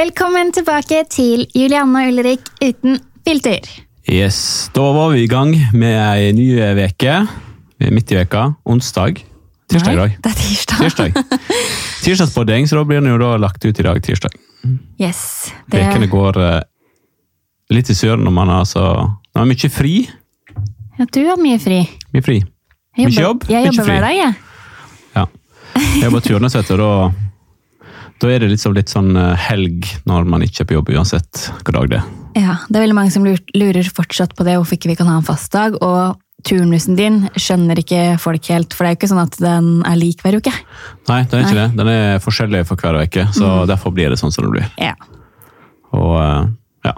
Velkommen tilbake til Julianne og Ulrik uten filter. Yes, Da var vi i gang med ei ny uke. Midt i veka. Onsdag. Tirsdag i dag. Det er tirsdag. Tirsdag. Tirsdagspodding, så da blir den jo da lagt ut i dag, tirsdag. Yes. Det, Vekene går eh, litt i søren når man har altså Når man er mye fri. ja, du har mye fri. Mye fri. Jeg Mye jobber, jobb, jeg mye jobber fri. hver dag, jeg. Ja. Jeg jobber turnus, vet du, da da er det liksom litt sånn eh, helg når man ikke er på jobb, uansett hvilken dag det er. Ja, det er veldig mange som lurer fortsatt på det, hvorfor ikke vi kan ha en fast dag. Og turnusen din skjønner ikke folk helt, for det er jo ikke sånn at den er lik hver uke. Nei, den er ikke det. Den er forskjellig for hver uke, så Mm. derfor blir det sånn som det blir. Ja. Og, eh, ja.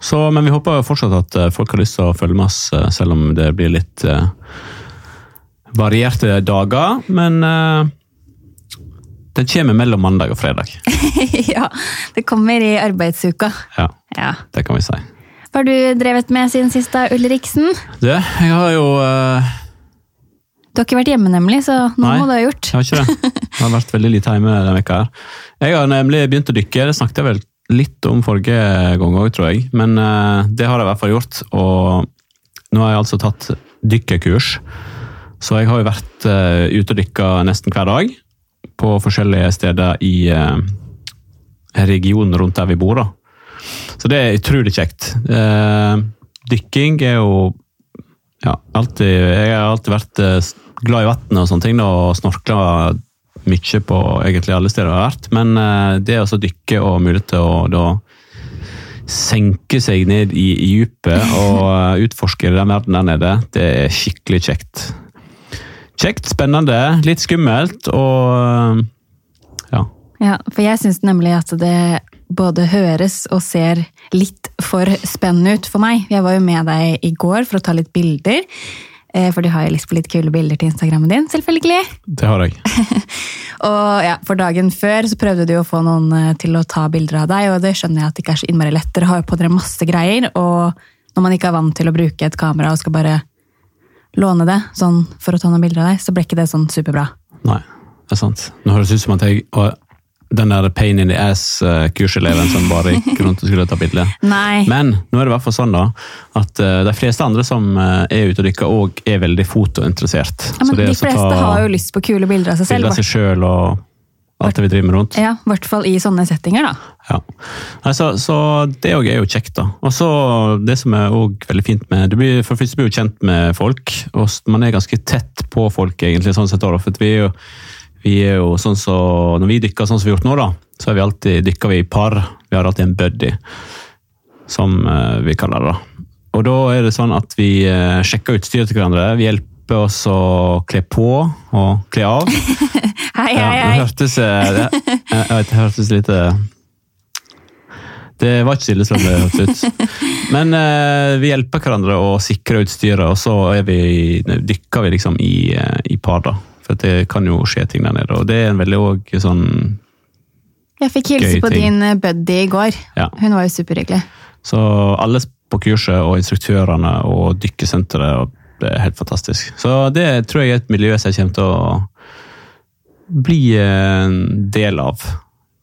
Så, men vi håper fortsatt at eh, folk har lyst til å følge med oss, selv om det blir litt uh, varierte dager. Men eh, den kommer mellom mandag og fredag. ja, det kommer i arbeidsuka. Ja, Ja. det kan vi si. Hva har du drevet med siden sist, da, Ulriksen? Du, jeg har jo uh... Du har ikke vært hjemme, nemlig, så nå Nei. må du ha gjort. Jeg har ikke det. Jeg har vært veldig lite hjemme denne veka her. Jeg har nemlig begynt å dykke. Det snakket jeg vel litt om forrige gang òg, tror jeg. Men uh, det har jeg i hvert fall gjort. Og nå har jeg altså tatt dykkerkurs. Så jeg har jo vært uh, ute og dykka nesten hver dag. På forskjellige steder i eh, regionen rundt der vi bor. da. Så det er utrolig kjekt. Eh, dykking er jo ja, alltid, jeg har alltid vært eh, glad i vann og sånne ting, og snorkla mye på egentlig alle steder jeg har vært. Men det å dykke og mulighet til å da senke seg ned i, i dypet og utforske den verden der nede, det er skikkelig kjekt. Kjekt, spennende, litt skummelt og eh, ja. Ja, for jeg syns nemlig at det både høres og ser litt for spennende ut for meg. Jeg var jo med deg i går for å ta litt bilder. eh, For du har jo lyst på litt kule bilder til Instagrammen din, selvfølgelig. Det har jeg. Og ja, For dagen før så prøvde du å få noen eh, til å ta bilder av deg, og det skjønner jeg at det ikke er så innmari lett. Dere har jo på dere masse greier, og når man ikke er vant til å bruke et kamera og skal bare låne det sånn for å ta noen bilder av deg, så ble ikke det sånn superbra. Nei, det er sant. Nå høres det ut som at jeg og den der pain in the ass-kurseleven som bare gikk rundt og skulle ta bilde. Men nå er det i hvert fall sånn da, at eh, de fleste andre som eh, er ute og dykker, òg er veldig fotointeressert. Ja, men de fleste ta har jo lyst på kule bilder av seg bilder selv. av seg selv og alt det vi driver med rundt. Ja, I hvert fall i sånne settinger, da. Ja. Nei, så, så det òg er jo kjekt, da. Og så det som er òg veldig fint med du blir, For det første blir du kjent med folk, og man er ganske tett på folk, egentlig, sånn sett. da, For vi er jo, vi er jo sånn så, Når vi dykker sånn som vi har gjort nå, da, så er vi alltid, dykker vi i par. Vi har alltid en buddy, som eh, vi kaller det. da. Og da er det sånn at vi eh, sjekker utstyret til hverandre. Vi hjelper oss å kle på og kle av. Hei, hei, hei, det hei. hørtes eh, det, jeg, vet, det hørtes litt eh, Det var ikke så ille som det hørtes ut. Men eh, vi hjelper hverandre å sikre utstyret, og så vi, dykker vi liksom i, eh, i par, da. For det kan jo skje ting der nede. Og det er en veldig òg sånn Jeg fikk hilse på ting. din eh, buddy i går. Ja. Hun var jo superhyggelig. Så alle på kurset og instruktørene og dykkesenteret, det er helt fantastisk. Så det tror jeg er et miljø som jeg kommer til å bli en del av.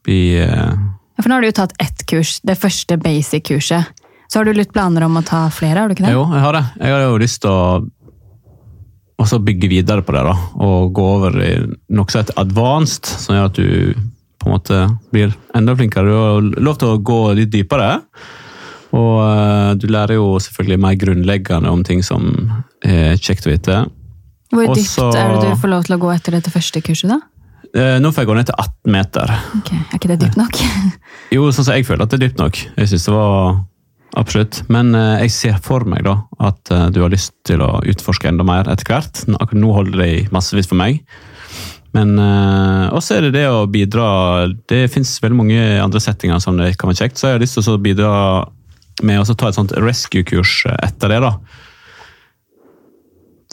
Bli eh, Ja, For nå har du jo tatt ett kurs, det første basic-kurset. Så har du litt planer om å ta flere, har du ikke det? Jo, jeg har det. Jeg har jo lyst til å bygge videre på det, da. Og gå over i noe som heter advanced, som gjør at du på en måte blir enda flinkere. Du har lov til å gå litt dypere. Og eh, du lærer jo selvfølgelig mer grunnleggende om ting som er kjekt å vite. Hvor dypt Også- er det du får lov til å gå etter dette første kurset, da? Eh, Nå får jeg gå ned til 18 meter. Ok, Er ikke det dypt nok? Jo, sånn som jeg føler at det er dypt nok. Jeg synes det var absolutt. Men eh, jeg ser for meg da at eh, du har lyst til å utforske enda mer etter hvert. Nå- Akkurat nå holder det i massevis for meg. Men eh, også er det det å bidra Det fins veldig mange andre settinger som det kan være kjekt, så jeg har lyst til å bidra med å ta et sånt rescue-kurs etter det. da.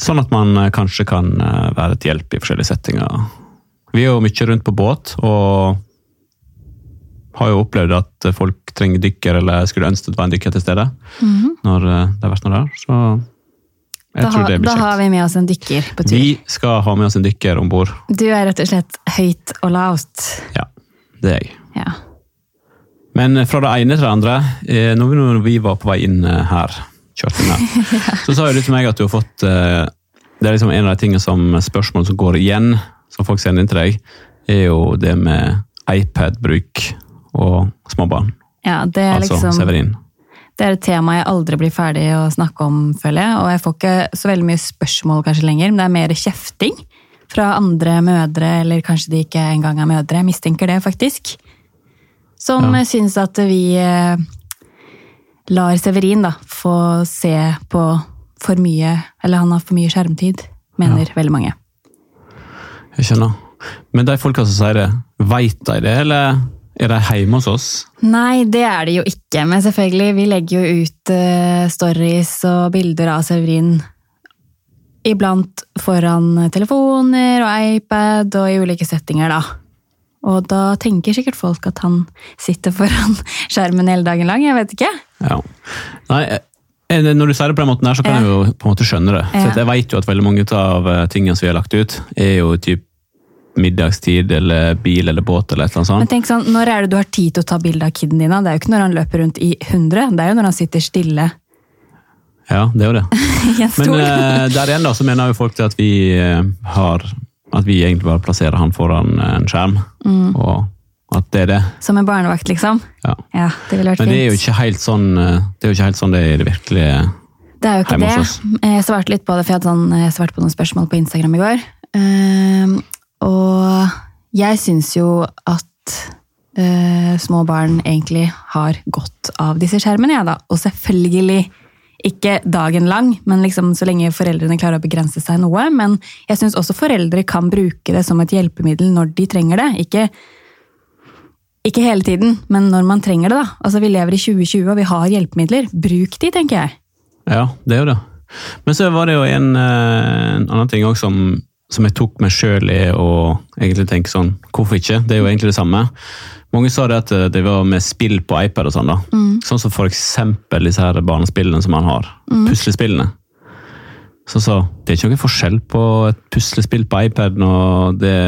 Sånn at man eh, kanskje kan eh, være til hjelp i forskjellige settinger. Vi er jo mye rundt på båt, og har jo opplevd at folk trenger dykker, eller skulle ønske det var en dykker til stede. når eh, det har vært noe der. Så jeg Da, tror har- kjekt. da har vi med oss en dykker på tur. Vi skal ha med oss en dykker om bord. Du er rett og slett høyt og lavt. Ja, det er jeg. Ja. Men fra det ene til det andre. Når vi, var på vei inn her, kjørte her, så sa du til meg at du har fått eh, Det er liksom en av de tingene som spørsmål som går igjen, som folk sender inn til deg, er jo det med iPad-bruk og småbarn. Ja, det er Altså liksom Severin. Det er et tema jeg aldri blir ferdig å snakke om, føler jeg. Og jeg får ikke så veldig mye spørsmål kanskje lenger, men det er mer kjefting fra andre mødre, eller kanskje de ikke engang er mødre. Jeg mistenker det, faktisk. Som Ja. ja. syns at vi eh, lar Severin da, få se på for mye Eller han har for mye skjermtid, mener veldig mange. Jeg skjønner. Men de folka som sier det, veit de det, eller er de hjemme hos oss? Nei, det er det jo ikke. Men selvfølgelig, vi legger jo ut eh, stories og bilder av Severin iblant foran telefoner og iPad og i ulike settinger, da. Og da tenker sikkert folk at han sitter foran skjermen hele dagen lang. Jeg vet ikke. Ja. Nei, eh, når du sier det på den måten her, så kan Ja. jeg jo på en måte skjønne det. Ja. jeg vet jo at veldig mange av eh, tingene som vi har lagt ut, er jo typ middagstid eller bil eller båt eller et eller annet sånt. Men tenk sånn, Når er det du har tid til å ta bilde av kiden din? Det er jo ikke når han løper rundt i 100, det er jo når han sitter stille Ja, det er jo det. Men eh, der igjen da, så mener jo folk til at vi uh, har at vi egentlig bare plasserer han foran eh, en skjerm, Mm. og at det er det. Som en barnevakt, liksom. Ja. Ja, det ville vært fint. Men det er jo ikke helt sånn eh, det er jo ikke helt sånn det er i det virkelige Det er jo ikke det. Jeg svarte litt på det, for jeg, hadde sånn, svarte på noen spørsmål på Instagram i går. Ehm, og jeg syns jo at eh, små barn egentlig har godt av disse skjermene, jeg da. Og selvfølgelig ikke dagen lang, men liksom så lenge foreldrene klarer å begrense seg noe. Men jeg syns også foreldre kan bruke det som et hjelpemiddel når de trenger det. Ikke, ikke hele tiden, men når man trenger det. da. Altså Vi lever i 2020 og vi har hjelpemidler. Bruk de, tenker jeg. Ja, det er jo det. Men så var det jo en, eh, en annen ting også som, som jeg tok meg sjøl i å egentlig tenke sånn, hvorfor ikke? Det er jo egentlig det samme. Mange sa det at eh, det var med spill på iPad og sånn da. Sånn som for eksempel disse her barnespillene som man har. Puslespillene. Så sa det er ikke noen forskjell på et puslespill på iPad og det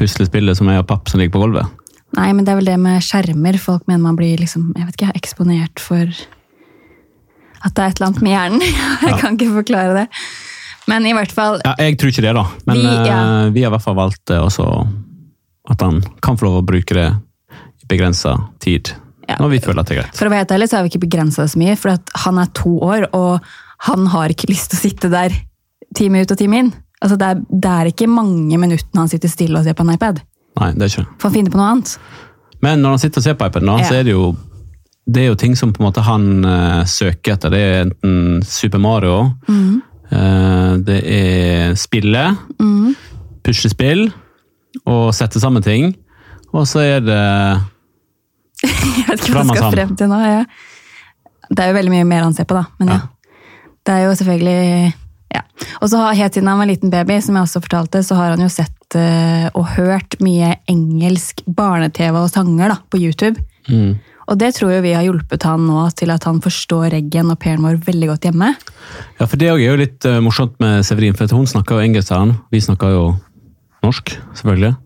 puslespillet som er av papp som ligger på gulvet. Nei, men det er vel det med skjermer. Folk mener man blir liksom, jeg vet ikke, eksponert for at det er et eller annet med hjernen. Jeg kan ikke forklare det. Men i hvert fall, Ja, jeg tror ikke det, da. Men Vi- ja. vi har i hvert fall valgt det også at han kan få lov å bruke det i begrensa tid. Ja. Når vi føler at det er greit. for å være helt ærlig, så har vi ikke begrensa det så mye. For han er to år, og han har ikke lyst til å sitte der time ut og time inn. Altså, det, er, det er ikke mange minuttene han sitter stille og ser på en iPad. Nei, det er ikke. For han finner på noe annet. Men når han sitter og ser på iPaden, da, så er det jo det er jo ting som på en måte han uh, søker etter. Det er enten Super Mario, Mm. Eh, det er spille, puslespill og sette sammen ting. Og så er det Jeg vet ikke hva jeg skal frem til nå. Ja. Det er jo veldig mye mer han ser på, da. Men ja. Det er jo selvfølgelig ja. Og så har helt siden han var en liten baby, som jeg også fortalte, så har han jo sett eh, og hørt mye engelsk barne-TV og sanger da, på YouTube. mm. Og det tror jo vi har hjulpet han nå til at han forstår Reggen og pairen vår veldig godt hjemme. Ja, for det er jo litt eh, morsomt med Severin, for hun snakker jo engelsk her. Vi snakker jo norsk, selvfølgelig.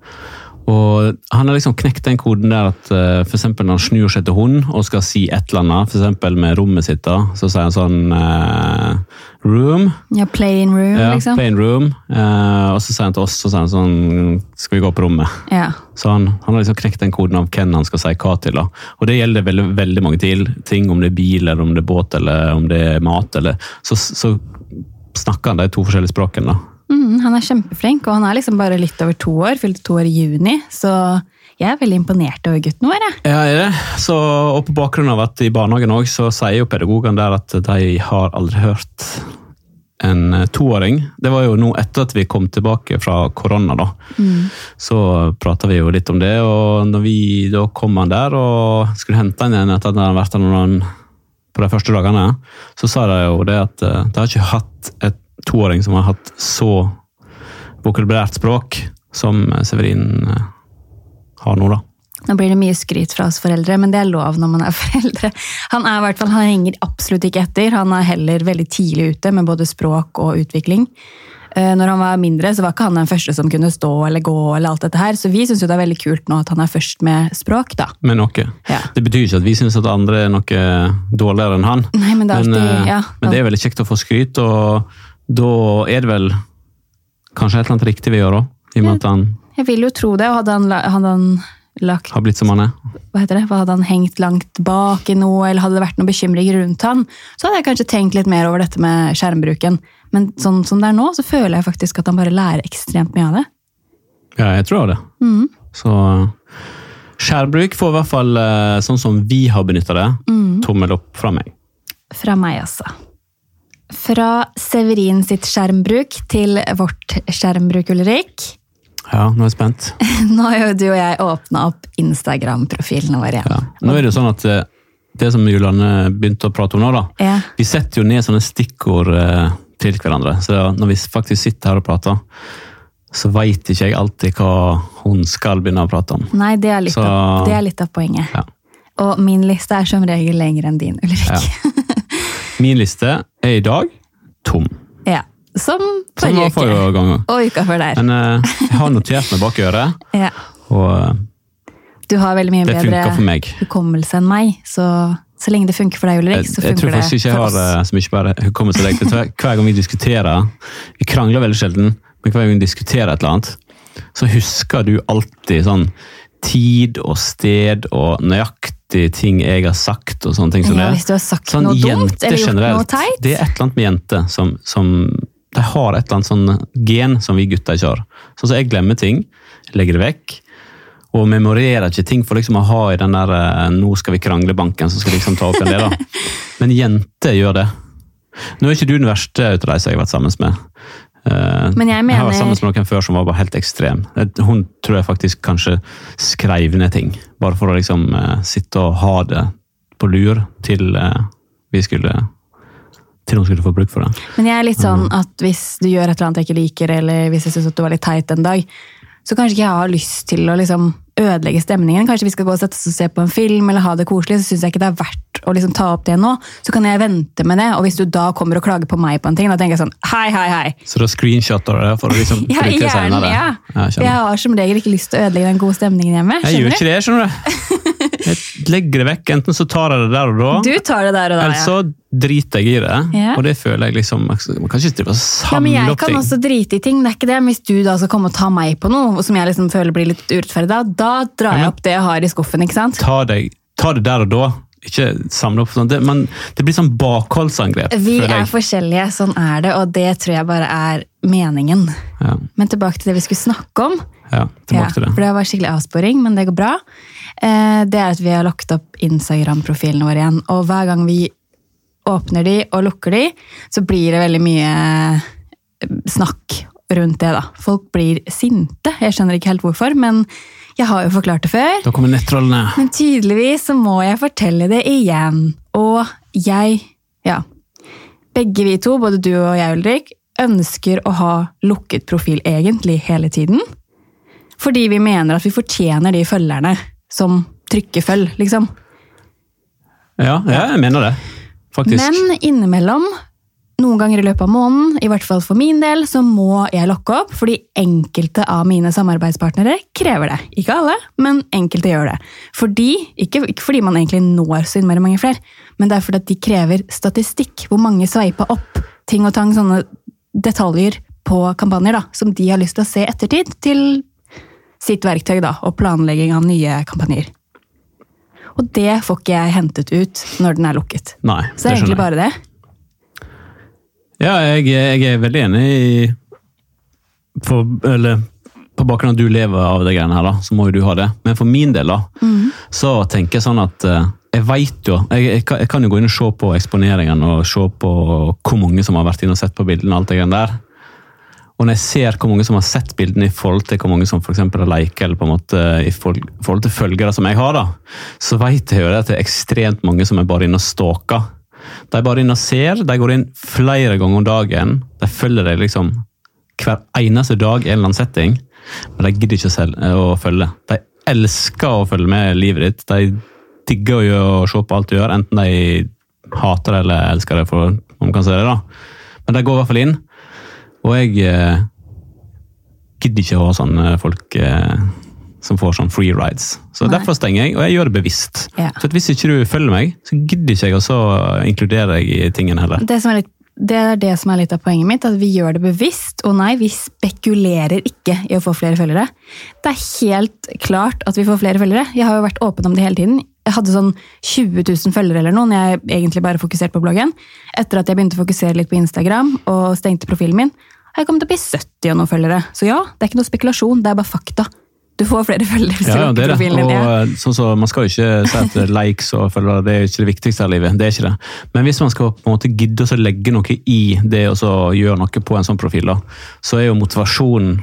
Og han har liksom knekt den koden der at uh, for eksempel når han snur seg til hund og skal si et eller annet, eksempel med rommet sitt, da, så sier han sånn uh, room. Ja, Play in room, Ja, liksom. plain room. Uh, og så sier han til oss så sier han sånn Skal vi gå på rommet? Ja. Så han, han har liksom knekt den koden av hvem han skal si hva til. da. Og det gjelder veldig, veldig mange til. ting, om det er bil, eller om det er båt, eller om det er mat. eller Så, så snakker han de to forskjellige språkene. da. Mm, han er kjempeflink, og han er liksom bare litt over to år. Fylte to år i juni, så jeg er veldig imponert over gutten vår. jeg. Ja, er det? Så, og på bakgrunn av at i barnehagen også, så sier jo pedagogene der at de har aldri hørt en eh, toåring. Det var jo nå etter at vi kom tilbake fra korona, da. Så prata vi jo litt om det, og når vi da kom han der og skulle hente han igjen etter at han hadde vært der noen på de første dagene, så sa de jo det at eh, de har ikke hatt et toåring som har hatt så vokabulært språk som Severin eh, har nå, da. Nå blir det mye skryt fra oss foreldre, men det er lov når man er foreldre. Han er i hvert fall, han henger absolutt ikke etter. Han er heller veldig tidlig ute med både språk og utvikling. Eh, Når han var mindre, så var ikke han den første som kunne stå eller gå. eller alt dette her, Så vi syns det er veldig kult nå at han er først med språk. da. Med noe. Ja. Det betyr ikke at vi syns at andre er noe dårligere enn han. Nei, men det er alltid, eh, ja. men det er veldig kjekt å få skryt, og da er det vel kanskje et eller annet riktig vi gjør òg. I og med at han Jeg vil jo tro det. og Hadde han, hadde han lagt har blitt som han er. hva heter det? Hadde han hengt langt bak i noe, eller hadde det vært noe bekymring rundt han, så hadde jeg kanskje tenkt litt mer over dette med skjermbruken. Men sånn som det er nå, så føler jeg faktisk at han bare lærer ekstremt mye av det. Ja, jeg tror det. Mm. Så skjermbruk får i hvert fall, eh, sånn som vi har benytta det, Mm. tommel opp fra meg. Fra meg, altså. Fra Severin sitt skjermbruk til vårt skjermbruk, Ulrik. Ja, nå er jeg spent. Nå har jo du og jeg åpna opp Instagram-profilene våre igjen. Ja. Nå er det jo sånn at eh, det som Julianne begynte å prate om nå, da. Ja. Vi setter jo ned sånne stikkord eh, til hverandre. Så når vi faktisk sitter her og prater, så veit ikke jeg alltid hva hun skal begynne å prate om. Nei, det er, litt Så- av, det er litt av poenget. Ja. Og min liste er som regel lengre enn din, Ulrik. Ja. Min liste er i dag tom. Ja. Som Som forrige uke. gang. Og uka før der. Men uh, jeg har notert meg bak øret, Ja. og uh, Du har veldig mye bedre hukommelse enn meg, så så lenge det funker for deg, Ulrik, så funker det for oss. jeg tror faktisk ikke jeg har eh, så mye bedre hukommelse. til deg. Hver gang vi diskuterer Vi krangler veldig sjelden, men hver gang vi diskuterer et eller annet, så husker du alltid sånn tid og sted og nøyaktig ting jeg har sagt og sånne ting som Ja, det. hvis du har sagt Sånn noe dumt eller gjort noe teit. Det er et eller annet med jenter som, som De har et eller annet sånn gen som vi gutter ikke har. Sånn som jeg glemmer ting, legger det vekk. Og memorerer ikke ting for liksom å ha i den der eh, 'nå skal vi krangle'-banken som skal liksom ta opp en del. da. Men jenter gjør det. Nå er ikke du den verste av de som jeg har vært sammen med. Eh, Men jeg jeg har sammen med noen før som var bare helt ekstrem. Eh, Hun tror jeg faktisk kanskje skrev ned ting, bare for å liksom uh, sitte og ha det på lur til uh, vi skulle til hun skulle få bruk for det. Men jeg er litt Mm. sånn at hvis du gjør et eller annet jeg ikke liker, eller hvis jeg syns du var litt teit en dag, så kanskje ikke jeg har lyst til å liksom ødelegge stemningen. Kanskje vi skal gå og sette oss og se på en film eller ha det koselig, så syns jeg ikke det er verdt å liksom ta opp det nå. Så kan jeg vente med det, og hvis du da kommer og klager på meg på en ting, da tenker jeg sånn hei, hei, hei. Så da screenshotter du det for å liksom Ja, bruke det senere? ja. Ja, Jeg har som regel ikke lyst til å ødelegge den gode stemningen hjemme. Jeg gjør ikke det, skjønner du. Jeg legger det vekk. Enten så tar jeg det der og da, Du tar det der og da, eller så driter jeg i det. Ja. Og det føler jeg liksom Man kan ikke drive og Ja, men jeg kan ting. også drite i ting, det er ikke det. Men hvis du da skal komme og ta meg på noe som jeg liksom føler blir litt urettferdig, da, da drar Ja, jeg opp det jeg har i skuffen, ikke sant? Ta, deg, ta det der og da. Ikke samle opp sånn. Men det blir sånn bakholdsangrep. Vi er forskjellige, sånn er det, og det tror jeg bare er meningen. Ja, Men tilbake til det vi skulle snakke om. Ja, tilbake til det. for det var skikkelig avsporing, men det går bra. Eh, Det er at vi har lagt opp Instagram-profilene våre igjen, og hver gang vi åpner de og lukker de, så blir det veldig mye eh, snakk rundt det, da. Folk blir sinte. Jeg skjønner ikke helt hvorfor, men jeg har jo forklart det før. Da kommer nettrollene. Men tydeligvis så må jeg fortelle det igjen. Og jeg, ja Begge vi to, både du og jeg, Ulrik, ønsker å ha lukket profil egentlig hele tiden. Fordi vi mener at vi fortjener de følgerne som trykker følg, liksom. Ja, ja, jeg mener det. Faktisk. Men innimellom, noen ganger i løpet av måneden, i hvert fall for min del, så må jeg lokke opp, fordi enkelte av mine samarbeidspartnere krever det. Ikke alle, men enkelte gjør det. Fordi, ikke, ikke fordi man egentlig når så innmari mange flere, men det er fordi at de krever statistikk. Hvor mange sveipa opp ting og tang, sånne detaljer på kampanjer da, som de har lyst til å se ettertid til sitt verktøy da, og planlegging av nye kampanjer. Og det får ikke jeg hentet ut når den er lukket. Nei, det Så det er egentlig bare det. Ja, jeg, jeg er veldig enig i for, eller, På bakgrunn av at du lever av de greiene her, da, så må jo du ha det. Men for min del, da, så tenker jeg sånn at eh, jeg vet jo jeg, jeg, kan, jeg kan jo gå inn og se på eksponeringen og se på hvor mange som har vært inne og sett på bildene. og alt det greiene der. Og når jeg ser hvor mange som har sett bildene i forhold til hvor mange som for har liket, eller på en måte i forhold, til følgere som jeg har, da, så vet jeg jo at det er ekstremt mange som er bare inne og stalker. De er bare inne og ser, de går inn flere ganger om dagen. De følger deg liksom hver eneste dag i en eller annen setting, men de gidder ikke selv å følge. De elsker å følge med livet ditt. De digger å se på alt du gjør, enten de hater det eller elsker det, for, om man kan si det da. Men de går i hvert fall inn. Og jeg eh, gidder ikke å ha sånne folk eh, som får sånn free rides. Så Nei. Derfor stenger jeg, og jeg gjør det bevisst. Ja. For Hvis ikke du følger meg, så gidder ikke jeg å inkludere deg i tingene heller. Det, som er litt, det er det som er litt av poenget mitt, at vi gjør det bevisst. Og nei, vi spekulerer ikke i å få flere følgere. Det er helt klart at vi får flere følgere. Jeg har jo vært åpen om det hele tiden. Jeg hadde sånn 20 000 følgere eller noe, når jeg egentlig bare fokuserte på bloggen. Etter at jeg begynte å fokusere litt på Instagram og stengte profilen min, jeg kommet opp i 70 og noen følgere. Så ja, det er ikke noe spekulasjon, det er bare fakta. Du får flere følgere hvis Ja, ja, det lukker er profilen din. Og Ja. og sånn så, Man skal jo ikke si at likes og følgere det er ikke det viktigste i livet. det er ikke det. Men hvis man skal på en måte gidde å legge noe i det så gjøre noe på en sånn profil, da, så er jo motivasjonen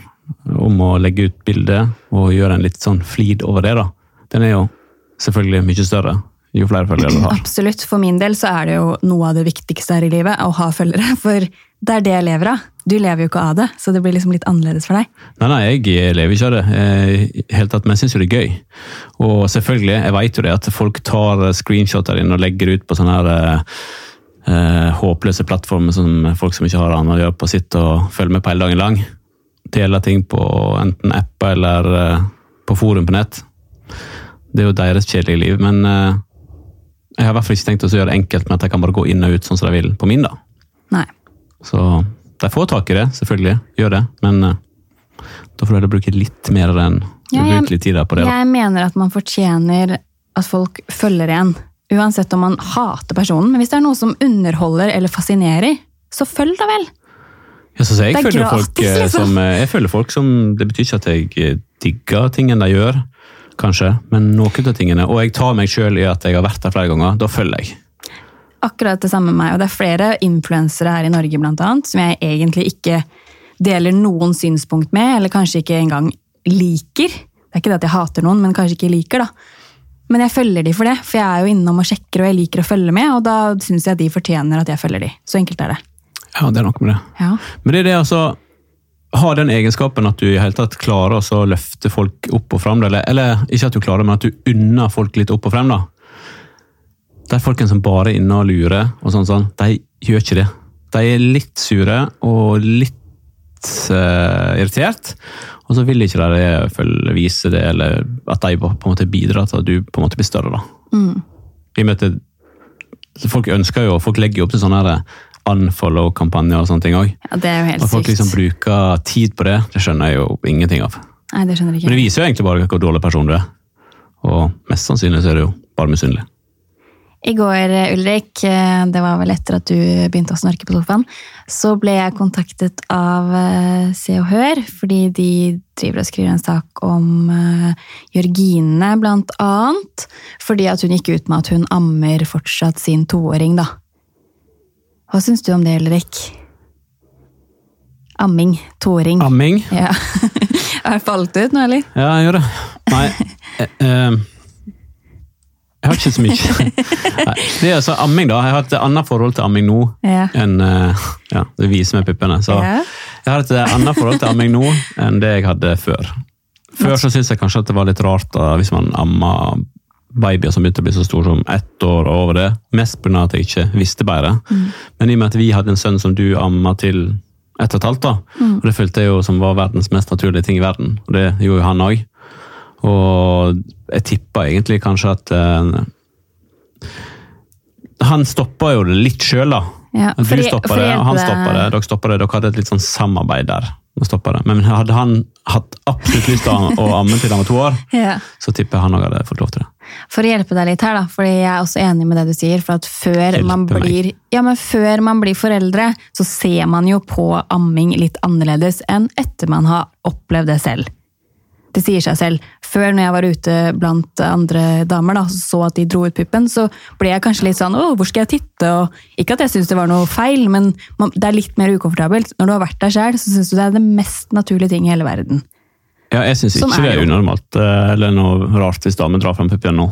om å legge ut bilde og gjøre en litt sånn flid over det, da, den er jo selvfølgelig mye større jo flere følgere du har. Absolutt. For min del så er det jo noe av det viktigste her i livet, å ha følgere. For det er det jeg lever av. Du lever jo ikke av det, så det blir liksom litt annerledes for deg. Nei, nei, jeg lever ikke av det, eh, helt tatt, men jeg syns jo det er gøy. Og selvfølgelig, jeg vet jo det at folk tar screenshoter inn og legger ut på sånne her eh, eh, håpløse plattformer som folk som ikke har annet å gjøre på, sitter og følger med på hele dagen lang. Deler ting på enten apper eller eh, på forum på nett. Det er jo deres kjedelige liv, men eh, jeg har i hvert fall ikke tenkt å gjøre det enkelt med at jeg kan bare gå inn og ut sånn som de vil på min, da. Nei. Så de får tak i det, selvfølgelig. Gjør det. Men uh, da får du heller bruke litt mer enn Ja, jeg- ubrukelig tid på det. da. Jeg mener at man fortjener at folk følger en. Uansett om man hater personen. Men hvis det er noe som underholder eller fascinerer, så følg da vel! Ja, så, jeg, er følger folk, eh, liksom. som, eh, jeg følger folk som Det betyr ikke at jeg digger tingene de gjør, kanskje, men noen av tingene. Og jeg tar meg sjøl i at jeg har vært der flere ganger. Da følger jeg. Akkurat det samme med meg. Og det er flere influensere her i Norge blant annet, som jeg egentlig ikke deler noen synspunkt med, eller kanskje ikke engang liker. Det er ikke det at jeg hater noen, men kanskje ikke liker, da. Men jeg følger de for det, for jeg er jo innom og sjekker, og jeg liker å følge med, og da syns jeg at de fortjener at jeg følger de. Så enkelt er det. Ja, det er noe med det. Ja. Men det er det altså ha den egenskapen at du i hele tatt klarer å løfte folk opp og frem. Eller, eller ikke at du klarer, men at du unner folk litt opp og frem. da. De folkene som bare er inne og lurer, og sånn, sånn, de gjør ikke det. De er litt sure og litt uh, irritert, og så vil ikke de følge, vise det, eller at de på en måte bidrar til at du på en måte blir større. da. Mm. I at Folk ønsker jo, folk legger jo opp til sånne her unfollow-kampanjer og sånne ting òg. ja, det er jo helt og folk sykt. liksom bruker tid på det, det skjønner jeg jo ingenting av. Nei, det skjønner jeg ikke. Men det viser jo egentlig bare hvor dårlig person du er. Og mest sannsynlig så er du jo bare misunnelig. I går, Ulrik, eh, det var vel etter at du begynte å snorke på sofaen, så ble jeg kontaktet av eh, Se og Hør, fordi de driver og skriver en sak om eh, Jørgine, blant annet. Fordi at hun gikk ut med at hun ammer fortsatt sin toåring, da. Hva syns du om det, Ulrik? Amming. Toåring. Amming? Ja. Har jeg falt ut nå, eller? Ja, jeg gjør det. Nei, eh, eh, jeg har ikke så mye. Nei, det er altså amming, da. Jeg har et annet forhold til amming nå Ja. enn eh, Ja, det viser meg puppene. Så Ja. jeg har et annet forhold til amming nå enn det jeg hadde før. Før så syntes jeg kanskje at det var litt rart da, hvis man amma babyer som begynte å bli så stor som ett år og over det. Mest pga. at jeg ikke visste bedre. Men i og med at vi hadde en sønn som du amma til ett og et halvt, da, og det følte jeg jo som var verdens mest naturlige ting i verden, og det gjorde jo han òg. Og jeg tippa egentlig kanskje at uh, Han stoppa jo det litt sjøl, da. Ja, Du stoppa det, han stoppa det. Dere stoppa det. Dere hadde et litt sånn samarbeid der. Men hadde han hatt absolutt lyst til å amme til han var to år, Ja. så tipper jeg han òg hadde fått lov til det. For å hjelpe deg litt her, da, fordi jeg er også enig med det du sier. For at før man blir ja, men før man blir foreldre, så ser man jo på amming litt annerledes enn etter man har opplevd det selv. Det sier seg selv. Før, når jeg var ute blant andre damer da, så at de dro ut puppen, så ble jeg kanskje litt sånn Å, hvor skal jeg titte? Og, ikke at jeg syns det var noe feil, men det er litt mer ukomfortabelt. Når du har vært der sjøl, så syns du det er det mest naturlige ting i hele verden. Ja, jeg syns Sånn ikke er det er unormalt eh, eller noe rart hvis damer drar frem puppen nå.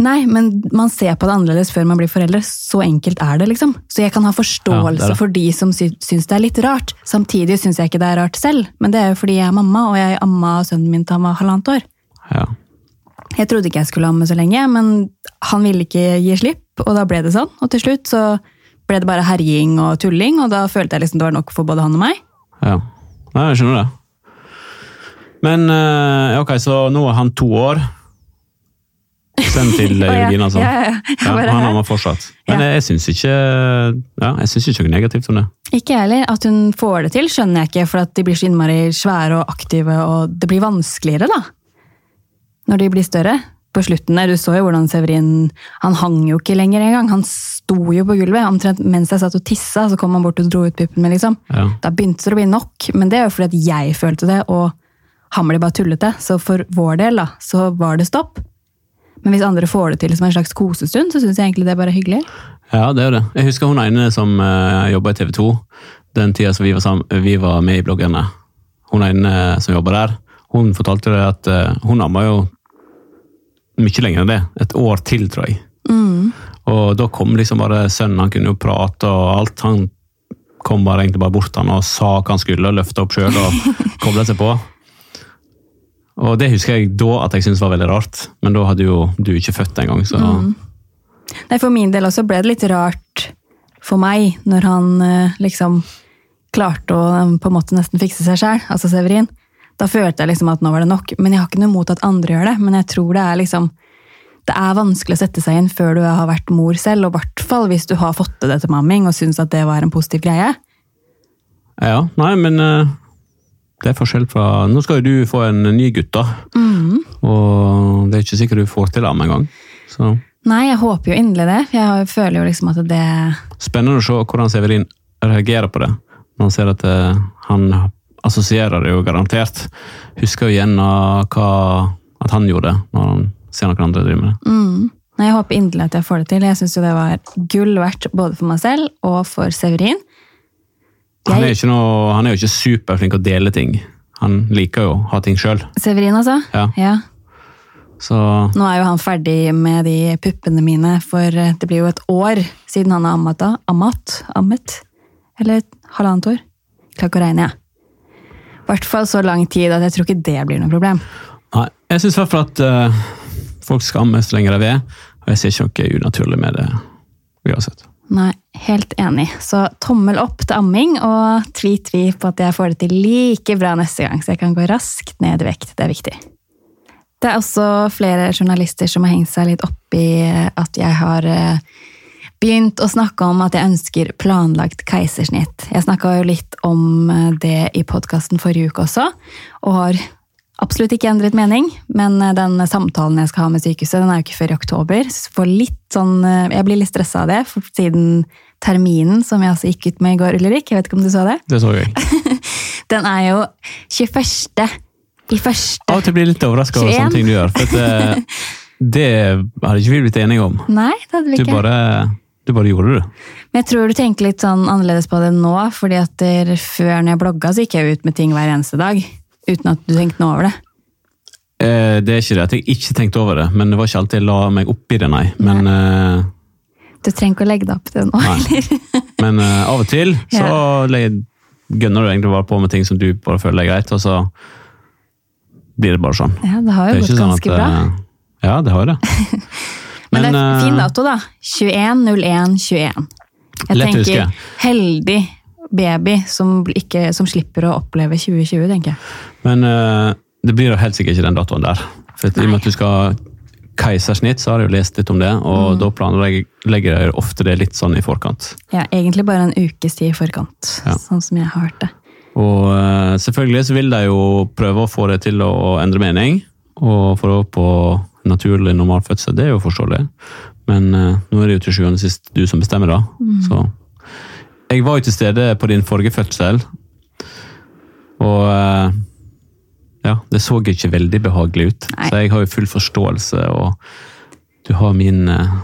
Nei, men man ser på det annerledes før man blir foreldre. Så enkelt er det, liksom. Så jeg kan ha forståelse Ja, for de som sy syns det er litt rart. Samtidig syns jeg ikke det er rart selv, men det er jo fordi jeg er mamma, og jeg amma sønnen min til han var halvannet år. Ja. Jeg trodde ikke jeg skulle amme så lenge, men han ville ikke gi slipp, og da ble det sånn. Og til slutt så ble det bare herjing og tulling, og da følte jeg liksom det var nok for både han og meg. Ja. Nei, jeg skjønner det. Men eh, ok, så nå er han to år. Sønnen til ja. Jørgine, altså. Ja, ja, ja. Ja, han har man fortsatt. Men jeg, jeg syns ikke ja, jeg synes ikke noe negativt om det. Ikke jeg heller. At hun får det til, skjønner jeg ikke, for at de blir så innmari svære og aktive, og det blir vanskeligere, da. Når de blir større. På slutten der, du så jo hvordan Severin Han hang jo ikke lenger engang. Han sto jo på gulvet. Omtrent mens jeg satt og tissa, så kom han bort og dro ut puppen min, liksom. Ja. Da begynte det å bli nok, men det er jo fordi at jeg følte det, og han ble bare tullete. Så for vår del, da, så var det stopp. Men hvis andre får det til som en slags kosestund, så syns jeg egentlig det er bare hyggelig. Ja, det er det. Jeg husker hun ene som uh, jobba i TV 2, den tida som vi var, sammen, vi var med i bloggerne. Hun ene som jobba der, hun fortalte det at uh, hun amma jo mye lenger enn det. Et år til, tror jeg. Og da kom liksom bare sønnen, han kunne jo prate og alt. Han kom bare egentlig bare bort han og sa hva han skulle, og løfta opp sjøl og kobla seg på. Og det husker jeg da at jeg syntes var veldig rart, men da hadde jo du ikke født engang, så Nei, For min del også ble det litt rart for meg når han eh, liksom klarte å eh, på en måte nesten fikse seg sjøl, altså Severin. Da følte jeg liksom at nå var det nok. Men jeg har ikke noe imot at andre gjør det. Men jeg tror det er liksom det er vanskelig å sette seg inn før du har vært mor selv, og i hvert fall hvis du har fått til dette mamming og syns at det var en positiv greie. Ja, nei, men eh, det er forskjell fra Nå skal jo du få en ny gutt, da. Og det er ikke sikkert du får til ham engang. Så Nei, jeg håper jo inderlig det. for Jeg føler jo liksom at det spennende å se hvordan Severin reagerer på det. Når han ser at eh, han assosierer det jo garantert. Husker jo igjen hva, at han gjorde når han ser noen andre drive med det. Nei, Jeg håper inderlig at jeg får det til. Jeg syns jo det var gull verdt både for meg selv og for Severin. Han er, noe, han er jo ikke superflink å dele ting. Han liker jo å ha ting sjøl. Severin, altså? Ja. Så Nå er jo han ferdig med de puppene mine, for eh, det blir jo et år siden han har ammet. da. Ammet? Ammet? Eller et halvannet år? Klarer ikke å regne, jeg. I hvert fall så lang tid at jeg tror ikke det blir noe problem. nei, jeg syns i hvert fall at uh, folk skal amme så lenge de vil, og jeg ser ikke noe unaturlig med det. uansett. Nei, helt enig. Så tommel opp til amming, og tvi-tvi på at jeg får det til like bra neste gang, så jeg kan gå raskt ned i vekt. Det er viktig. Det er også flere journalister som har hengt seg litt opp i at jeg har eh, begynt å snakke om at jeg ønsker planlagt keisersnitt. Jeg snakka jo litt om eh, det i podkasten forrige uke også, og har absolutt ikke endret mening. Men eh, den samtalen jeg skal ha med sykehuset, den er jo ikke før i oktober. Sånn, eh, jeg blir litt stressa av det, for siden terminen som jeg altså gikk ut med i går, Ulrik, jeg vet ikke om du så det, Det så jeg. den er jo 21. i første. Av og til blir jeg litt overraska over sånne ting du gjør. For at, eh, det hadde ikke vi blitt enige om. Nei, det hadde vi Du ikke. bare, du bare gjorde det. Men jeg tror du tenker litt sånn annerledes på det nå, fordi at før når jeg blogga, så gikk jeg ut med ting hver eneste dag. Uten at du tenkte noe over det. Eh, Det er ikke det at jeg ikke tenkte over det, men det var ikke alltid jeg la meg opp i det, nei. Men, eh, Du trenger ikke å legge deg opp til det nå, Nei. eller? men eh, av og til så ja. gønner du egentlig bare på med ting som du bare føler er greit, og så blir det bare sånn. Ja, det har jo det gått sånn ganske at bra. eh, Ja, det har jo det. Men, det er en fin dato, da. 21.01.21. Jeg Lett tenker huske. heldig baby som, ikke, som slipper å oppleve 2020, tenker jeg. Men uh, det blir jo helt sikkert ikke den datoen der. For I og med at du skal keisersnitt, så har jeg jo lest litt om det, og Mm. da planlegger jeg ofte det litt sånn i forkant. Ja, egentlig bare en ukes tid i forkant, Ja. sånn som jeg har hørt det. Og uh, selvfølgelig så vil de jo prøve å få det til å endre mening, og det opp på naturlig normal fødsel, det er jo forståelig. Men uh, nå er det jo til sjuende og sist du som bestemmer, da. Så jeg var jo til stede på din forrige fødsel, og eh, ja, det så ikke veldig behagelig ut. Nei. Så jeg har jo full forståelse, og du har min eh,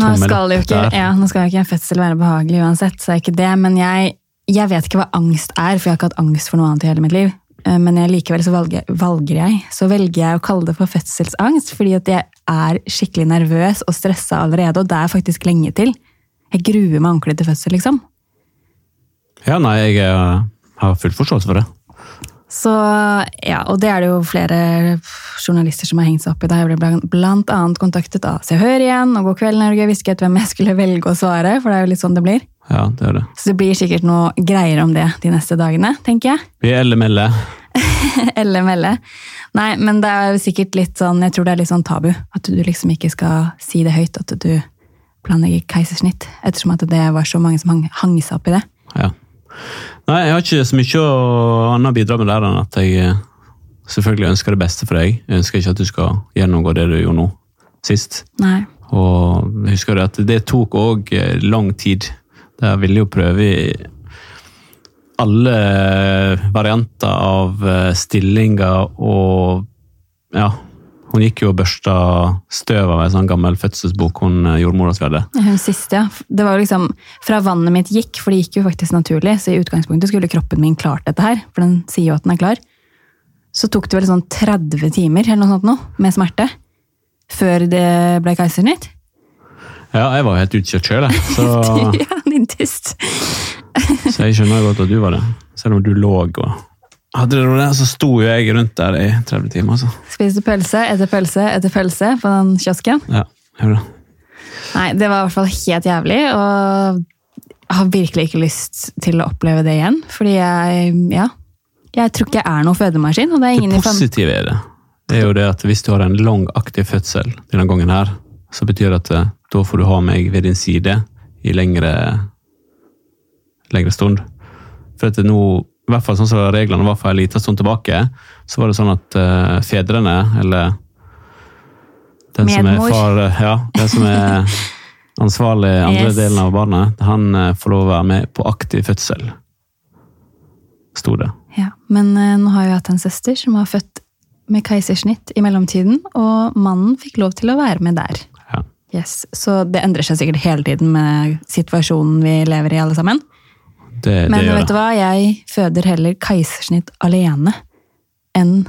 Nå skal, jo ikke, ja, nå skal jo ikke en fødsel være behagelig uansett, så er ikke det, men jeg, jeg vet ikke hva angst er, for jeg har ikke hatt angst for noe annet i hele mitt liv. Eh, Men jeg, likevel så valger, valger jeg så velger jeg å kalle det for fødselsangst, fordi at jeg er skikkelig nervøs og stressa allerede, og det er faktisk lenge til. Jeg gruer meg ordentlig til fødsel, liksom. Ja, nei, jeg eh, har full forståelse for det. Så, ja, og det er det jo flere journalister som har hengt seg opp i. Da jeg ble blant, annet kontaktet av Se og Hør igjen, og God kveld Norge, hvisket hvem jeg skulle velge å svare, for det er jo litt sånn det blir. Ja, det er det. Så det blir sikkert noe greier om det de neste dagene, tenker jeg. Vi er elle-melle. Eller melde. Nei, men det er jo sikkert litt sånn, jeg tror det er litt sånn tabu. At du liksom ikke skal si det høyt, at du planlegger keisersnitt. Ettersom at det var så mange som hang, hang seg opp i det. Ja. Nei, jeg har ikke så mye annet å bidra med der enn at jeg eh, selvfølgelig ønsker det beste for deg. Jeg ønsker ikke at du skal gjennomgå det du gjorde nå, sist. Nei. Og husker du at det tok òg lang tid. Jeg ville jo prøve alle varianter av eh, stillinger og Ja. Hun gikk jo og børsta støv av ei sånn gammel fødselsbok hun eh, jordmora si hadde. Hun siste, ja. Det var liksom fra vannet mitt gikk, for det gikk jo faktisk naturlig, så i utgangspunktet skulle kroppen min klart dette her, for den sier jo at den er klar. Så tok det vel sånn 30 timer eller noe sånt nå, med smerte, før det ble keisersnitt. Ja, jeg var helt utkjørt sjøl, jeg. Så, ja, din tyst. så jeg skjønner godt at du var det. Selv om du lå og hadde du det, så sto jo jeg rundt der i 30 timer. altså. Spiste pølse etter pølse etter pølse på den kiosken. Ja, gjorde det. Nei, det var i hvert fall helt jævlig, og jeg har virkelig ikke lyst til å oppleve det igjen. Fordi jeg, ja, jeg tror ikke jeg er noen fødemaskin, og det er ingen Det positive er det, det er jo det at hvis du har en lang, aktiv fødsel denne gangen her, så betyr det at eh, da får du ha meg ved din side i lengre, lengre stund. For at nå, i hvert fall sånn som reglene var for en liten stund tilbake, så var det sånn at uh, fedrene, eller den som er far, ja, den som er ansvarlig i andre Yes. delen av barnet, han uh, får lov å være med på aktiv fødsel. Sto det. Ja, men uh, nå har jeg hatt en søster som har født med keisersnitt i mellomtiden, og mannen fikk lov til å være med der. Ja. Yes. Så det endrer seg sikkert hele tiden med situasjonen vi lever i, alle sammen. Det, Men det vet du hva, jeg føder heller keisersnitt alene enn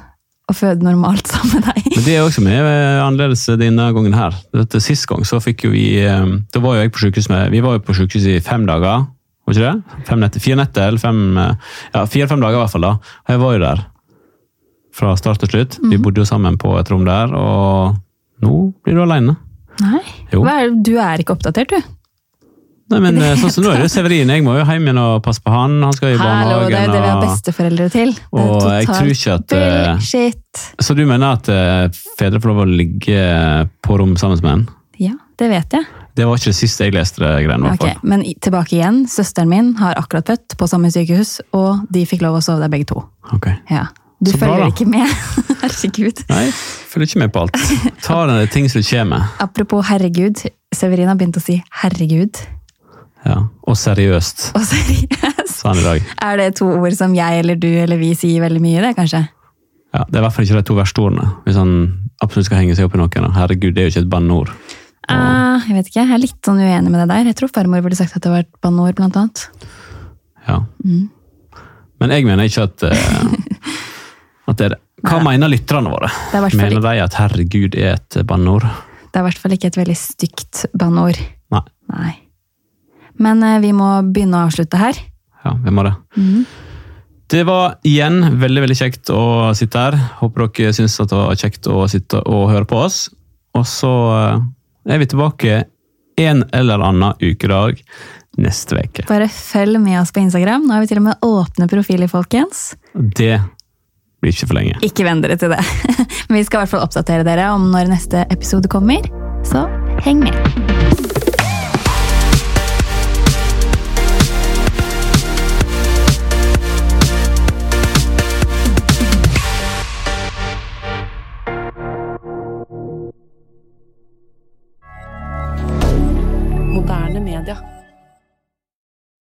å føde normalt sammen med deg. Men det er også mye annerledes denne gangen her. Dette Sist gang så fikk jo vi eh, Da var jo jeg på sykehus med Vi var jo på sykehus i fem dager. Var ikke det? Fem netter, fire netter eller fem eh, Ja, fire-fem dager i hvert fall. da. Og jeg var jo der fra start til slutt. Vi bodde jo sammen på et rom der, og nå blir du alene. Nei, er, du er ikke oppdatert, du. Nei, men eh, sånn som nå er det Severin. Jeg må jo hjem igjen og passe på han. Han skal i Hallo, det er det vi har besteforeldre til. Det og jeg tror ikke at, eh, Bullshit. Så du mener at eh, fedre får lov å ligge på rom sammen med en? Ja, det vet jeg. Det var ikke det siste jeg leste det greiene. hvert fall. Men tilbake igjen. Søsteren min har akkurat født på samme sykehus, og de fikk lov å sove der begge to. Ok. Ja. Du Så bra, følger da. ikke med. Herregud. Nei, følger ikke med på alt. Ta det ting som kommer. Apropos herregud. Severin har begynt å si herregud. Ja. Og seriøst, Og seriøst. han i dag. Er det to ord som jeg eller du eller vi sier veldig mye, det, kanskje? Ja, det er i hvert fall ikke de to verste ordene, hvis han absolutt skal henge seg opp i noen. Herregud, det er jo ikke et banneord. Ah, jeg vet ikke, jeg er litt sånn uenig med det der. Jeg tror farmor burde sagt at det var et banneord, blant annet. Ja. Mm. Men jeg mener ikke at, uh, at det er det. Hva mener lytterne våre? Er i Mener de at herregud er et banneord? Det er i hvert fall ikke et veldig stygt banneord. Nei. Nei. Men eh, vi må begynne å avslutte her. Ja, vi må det. Mm. Det var igjen veldig veldig kjekt å sitte her. Håper dere syns det var kjekt å sitte og høre på oss. Og så eh, er vi tilbake en eller annen ukedag neste uke. Bare følg med oss på Instagram. Nå har vi til og med åpne profiler, folkens. Det blir ikke for lenge. Ikke venn dere til det. Men vi skal i hvert fall oppdatere dere om når neste episode kommer. Så heng med.